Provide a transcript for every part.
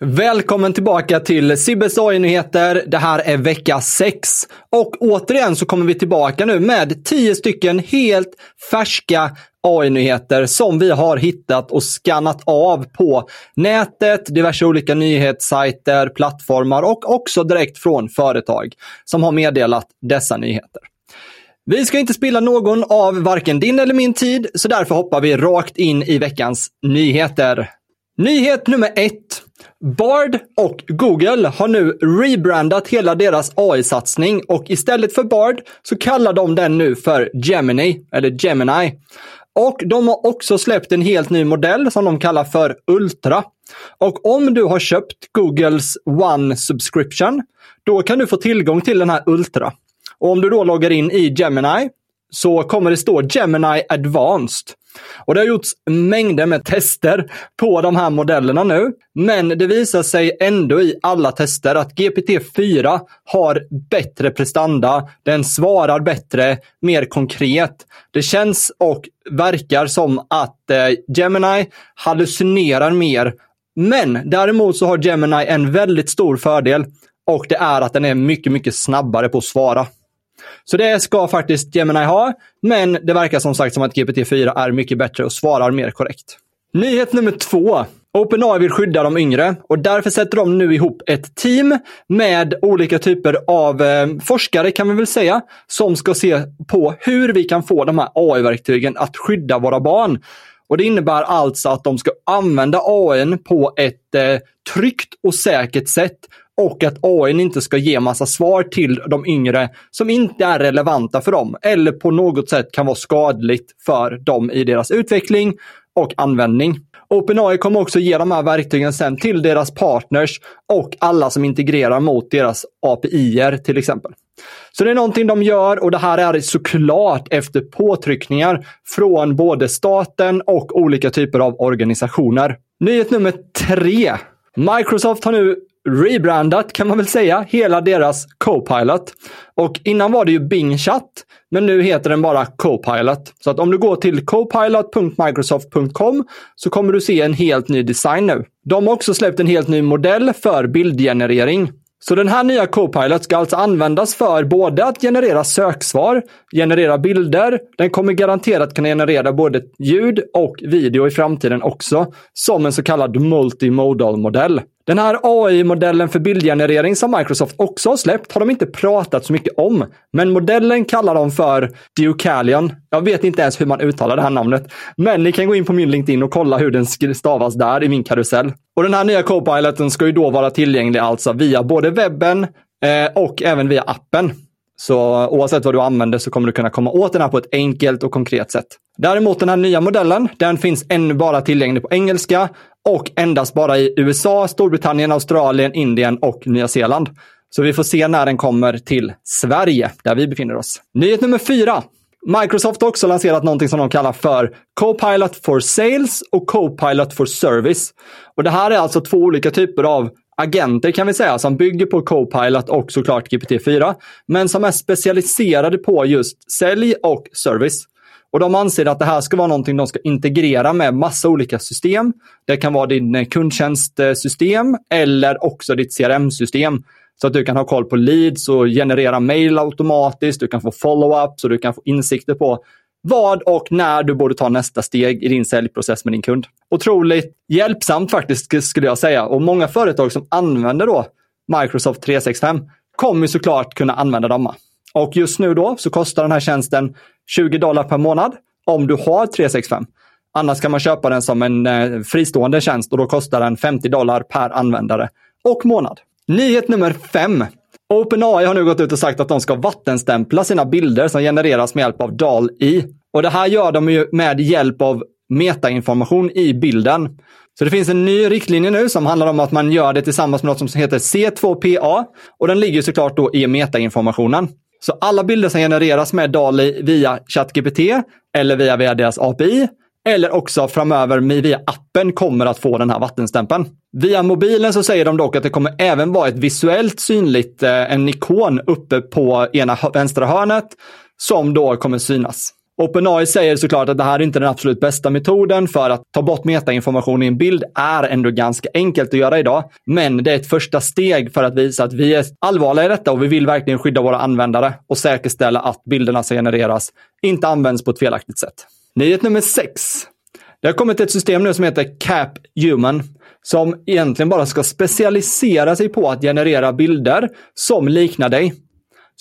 Välkommen tillbaka till Sibbes AI-nyheter. Det här är vecka 6 och återigen så kommer vi tillbaka nu med 10 stycken helt färska AI-nyheter som vi har hittat och skannat av på nätet, diverse olika nyhetssajter, plattformar och också direkt från företag som har meddelat dessa nyheter. Vi ska inte spilla någon av varken din eller min tid, så därför hoppar vi rakt in i veckans nyheter. Nyhet nummer ett. Bard och Google har nu rebrandat hela deras AI-satsning och istället för Bard så kallar de den nu för Gemini, eller Gemini. Och de har också släppt en helt ny modell som de kallar för Ultra. Och om du har köpt Googles One Subscription, då kan du få tillgång till den här Ultra. Och om du då loggar in i Gemini så kommer det stå Gemini Advanced. Och det har gjorts mängder med tester på de här modellerna nu. Men det visar sig ändå i alla tester att GPT-4 har bättre prestanda. Den svarar bättre, mer konkret. Det känns och verkar som att eh, Gemini hallucinerar mer. Men däremot så har Gemini en väldigt stor fördel och det är att den är mycket, mycket snabbare på att svara. Så det ska faktiskt Gemini ha, men det verkar som sagt som att GPT-4 är mycket bättre och svarar mer korrekt. Nyhet nummer två. OpenAI vill skydda de yngre och därför sätter de nu ihop ett team med olika typer av eh, forskare kan vi väl säga, som ska se på hur vi kan få de här AI-verktygen att skydda våra barn. Och Det innebär alltså att de ska använda AI på ett eh, tryggt och säkert sätt och att AI inte ska ge massa svar till de yngre som inte är relevanta för dem eller på något sätt kan vara skadligt för dem i deras utveckling och användning. OpenAI kommer också ge de här verktygen sen till deras partners och alla som integrerar mot deras API-er till exempel. Så det är någonting de gör och det här är såklart efter påtryckningar från både staten och olika typer av organisationer. Nyhet nummer tre. Microsoft har nu rebrandat kan man väl säga, hela deras Copilot. Och innan var det ju Bing Chat, men nu heter den bara Copilot. Så att om du går till copilot.microsoft.com så kommer du se en helt ny design nu. De har också släppt en helt ny modell för bildgenerering. Så den här nya Copilot ska alltså användas för både att generera söksvar, generera bilder, den kommer garanterat kunna generera både ljud och video i framtiden också, som en så kallad multimodal-modell. Den här AI-modellen för bildgenerering som Microsoft också har släppt har de inte pratat så mycket om. Men modellen kallar de för Deucalion. Jag vet inte ens hur man uttalar det här namnet. Men ni kan gå in på min LinkedIn och kolla hur den stavas där i min karusell. Och den här nya Copiloten ska ju då vara tillgänglig alltså via både webben eh, och även via appen. Så oavsett vad du använder så kommer du kunna komma åt den här på ett enkelt och konkret sätt. Däremot den här nya modellen, den finns ännu bara tillgänglig på engelska och endast bara i USA, Storbritannien, Australien, Indien och Nya Zeeland. Så vi får se när den kommer till Sverige, där vi befinner oss. Nyhet nummer fyra. Microsoft har också lanserat någonting som de kallar för Copilot for Sales och Copilot for Service. Och Det här är alltså två olika typer av agenter kan vi säga, som bygger på Copilot och såklart GPT-4, men som är specialiserade på just sälj och service. Och de anser att det här ska vara någonting de ska integrera med massa olika system. Det kan vara din eh, kundtjänstsystem eller också ditt CRM-system. Så att du kan ha koll på leads och generera mail automatiskt. Du kan få follow-up så du kan få insikter på vad och när du borde ta nästa steg i din säljprocess med din kund. Otroligt hjälpsamt faktiskt skulle jag säga. Och många företag som använder då Microsoft 365 kommer såklart kunna använda dem. Och just nu då så kostar den här tjänsten 20 dollar per månad om du har 365. Annars kan man köpa den som en eh, fristående tjänst och då kostar den 50 dollar per användare och månad. Nyhet nummer fem. OpenAI har nu gått ut och sagt att de ska vattenstämpla sina bilder som genereras med hjälp av DAL-I. Och det här gör de ju med hjälp av metainformation i bilden. Så det finns en ny riktlinje nu som handlar om att man gör det tillsammans med något som heter C2PA och den ligger såklart då i metainformationen. Så alla bilder som genereras med DALI via ChatGPT eller via, via deras API eller också framöver via appen kommer att få den här vattenstämpeln. Via mobilen så säger de dock att det kommer även vara ett visuellt synligt, eh, en ikon uppe på ena vänstra hörnet som då kommer synas. OpenAI säger såklart att det här är inte den absolut bästa metoden för att ta bort metainformation i en bild är ändå ganska enkelt att göra idag. Men det är ett första steg för att visa att vi är allvarliga i detta och vi vill verkligen skydda våra användare och säkerställa att bilderna som genereras inte används på ett felaktigt sätt. Nyhet nummer 6. Det har kommit ett system nu som heter Cap Human som egentligen bara ska specialisera sig på att generera bilder som liknar dig.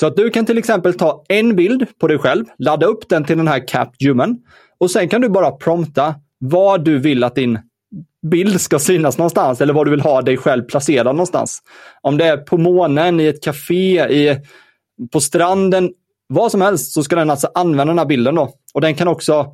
Så att du kan till exempel ta en bild på dig själv, ladda upp den till den här Cap Human och sen kan du bara prompta vad du vill att din bild ska synas någonstans eller var du vill ha dig själv placerad någonstans. Om det är på månen, i ett café, i, på stranden, vad som helst så ska den alltså använda den här bilden då. Och den kan också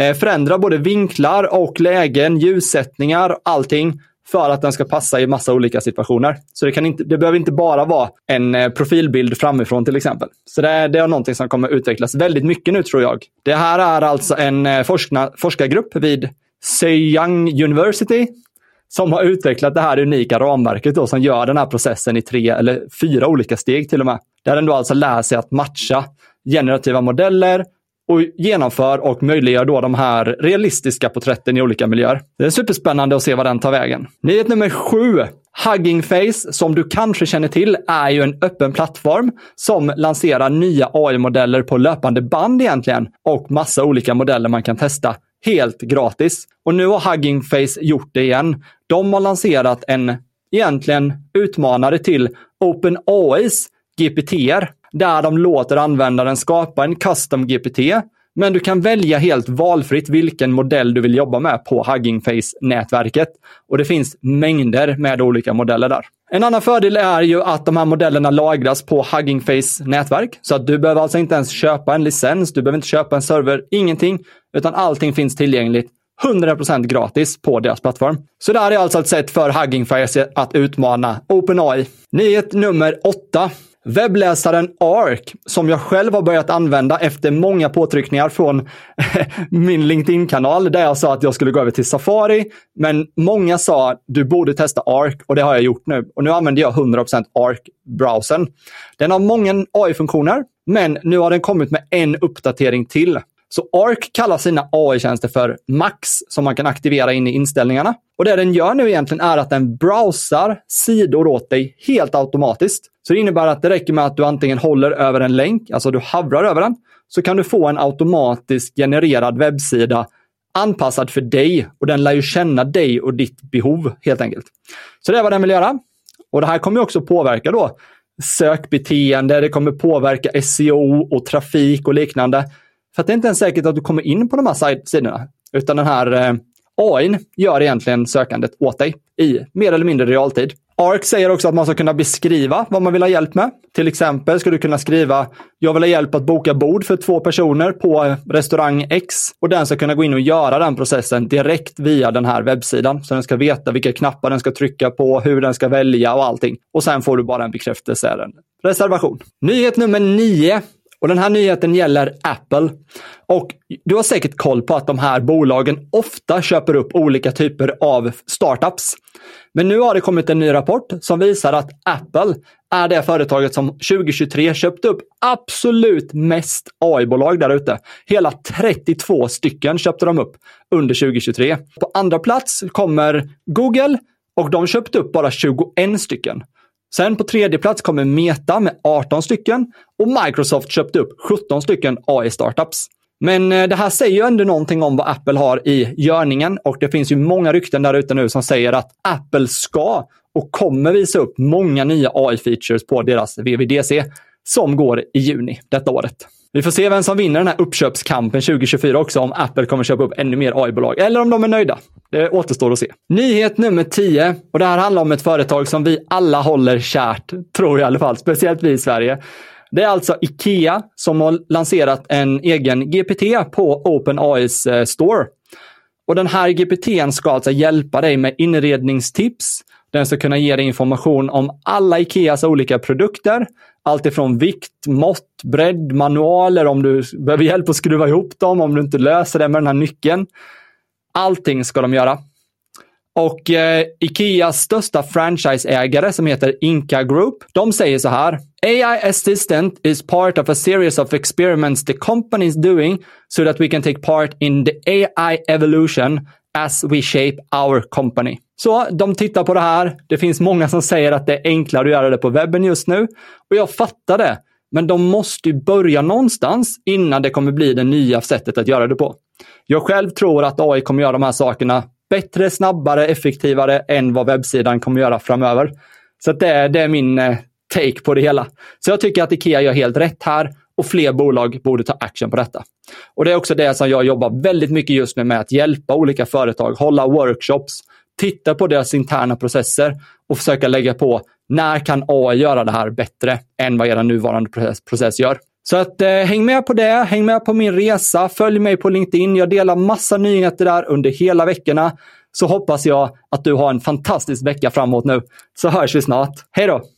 eh, förändra både vinklar och lägen, ljussättningar, allting för att den ska passa i massa olika situationer. Så det, kan inte, det behöver inte bara vara en eh, profilbild framifrån till exempel. Så det, är, det är någonting som kommer utvecklas väldigt mycket nu tror jag. Det här är alltså en eh, forskna, forskargrupp vid Seyang University som har utvecklat det här unika ramverket då, som gör den här processen i tre eller fyra olika steg till och med. Där den då alltså lär sig att matcha generativa modeller och genomför och möjliggör då de här realistiska porträtten i olika miljöer. Det är superspännande att se vad den tar vägen. Nyhet nummer sju. Hugging Face, som du kanske känner till, är ju en öppen plattform som lanserar nya AI-modeller på löpande band egentligen och massa olika modeller man kan testa helt gratis. Och nu har Hugging Face gjort det igen. De har lanserat en egentligen utmanare till OpenAIs GPT där de låter användaren skapa en custom GPT, men du kan välja helt valfritt vilken modell du vill jobba med på Hugging Face-nätverket. Och det finns mängder med olika modeller där. En annan fördel är ju att de här modellerna lagras på Hugging Face nätverk. Så att du behöver alltså inte ens köpa en licens, du behöver inte köpa en server, ingenting. Utan allting finns tillgängligt 100% gratis på deras plattform. Så det här är alltså ett sätt för Hugging Face att utmana OpenAI. Nyhet nummer 8. Webbläsaren Arc, som jag själv har börjat använda efter många påtryckningar från min LinkedIn-kanal, där jag sa att jag skulle gå över till Safari. Men många sa att du borde testa Arc och det har jag gjort nu. Och nu använder jag 100% Arc-browsern. Den har många AI-funktioner, men nu har den kommit med en uppdatering till. Så Arc kallar sina AI-tjänster för Max som man kan aktivera in i inställningarna. Och det den gör nu egentligen är att den browsar sidor åt dig helt automatiskt. Så det innebär att det räcker med att du antingen håller över en länk, alltså du havrar över den, så kan du få en automatiskt genererad webbsida anpassad för dig och den lär ju känna dig och ditt behov helt enkelt. Så det är vad den vill göra. Och det här kommer också påverka då sökbeteende, det kommer påverka SEO och trafik och liknande. För det är inte ens säkert att du kommer in på de här sidorna, utan den här eh, AIn gör egentligen sökandet åt dig i mer eller mindre realtid. ARC säger också att man ska kunna beskriva vad man vill ha hjälp med. Till exempel ska du kunna skriva “Jag vill ha hjälp att boka bord för två personer på eh, restaurang X” och den ska kunna gå in och göra den processen direkt via den här webbsidan. Så den ska veta vilka knappar den ska trycka på, hur den ska välja och allting. Och sen får du bara en bekräftelse, en reservation. Nyhet nummer nio och den här nyheten gäller Apple. Och du har säkert koll på att de här bolagen ofta köper upp olika typer av startups. Men nu har det kommit en ny rapport som visar att Apple är det företaget som 2023 köpte upp absolut mest AI-bolag där ute. Hela 32 stycken köpte de upp under 2023. På andra plats kommer Google och de köpte upp bara 21 stycken. Sen på tredje plats kommer Meta med 18 stycken och Microsoft köpte upp 17 stycken AI-startups. Men eh, det här säger ju ändå någonting om vad Apple har i görningen och det finns ju många rykten där ute nu som säger att Apple ska och kommer visa upp många nya AI-features på deras VVDC som går i juni detta året. Vi får se vem som vinner den här uppköpskampen 2024 också, om Apple kommer köpa upp ännu mer AI-bolag eller om de är nöjda. Det återstår att se. Nyhet nummer 10. Och det här handlar om ett företag som vi alla håller kärt, tror jag i alla fall, speciellt vi i Sverige. Det är alltså Ikea som har lanserat en egen GPT på OpenAIs eh, store. Och den här GPT ska alltså hjälpa dig med inredningstips. Den ska kunna ge dig information om alla Ikeas olika produkter. Allt ifrån vikt, mått, bredd, manualer om du behöver hjälp att skruva ihop dem, om du inte löser det med den här nyckeln. Allting ska de göra. Och eh, Ikeas största franchiseägare som heter Inca Group, de säger så här. AI assistant is part of a series of experiments the company is doing so that we can take part in the AI evolution as we shape our company. Så de tittar på det här. Det finns många som säger att det är enklare att göra det på webben just nu. Och jag fattar det. Men de måste ju börja någonstans innan det kommer bli det nya sättet att göra det på. Jag själv tror att AI kommer göra de här sakerna bättre, snabbare, effektivare än vad webbsidan kommer göra framöver. Så det, det är min eh, take på det hela. Så jag tycker att Ikea gör helt rätt här och fler bolag borde ta action på detta. Och det är också det som jag jobbar väldigt mycket just nu med att hjälpa olika företag, hålla workshops, titta på deras interna processer och försöka lägga på när kan AI göra det här bättre än vad er nuvarande process, process gör. Så att eh, häng med på det, häng med på min resa, följ mig på LinkedIn. Jag delar massa nyheter där under hela veckorna. Så hoppas jag att du har en fantastisk vecka framåt nu. Så hörs vi snart. Hej då!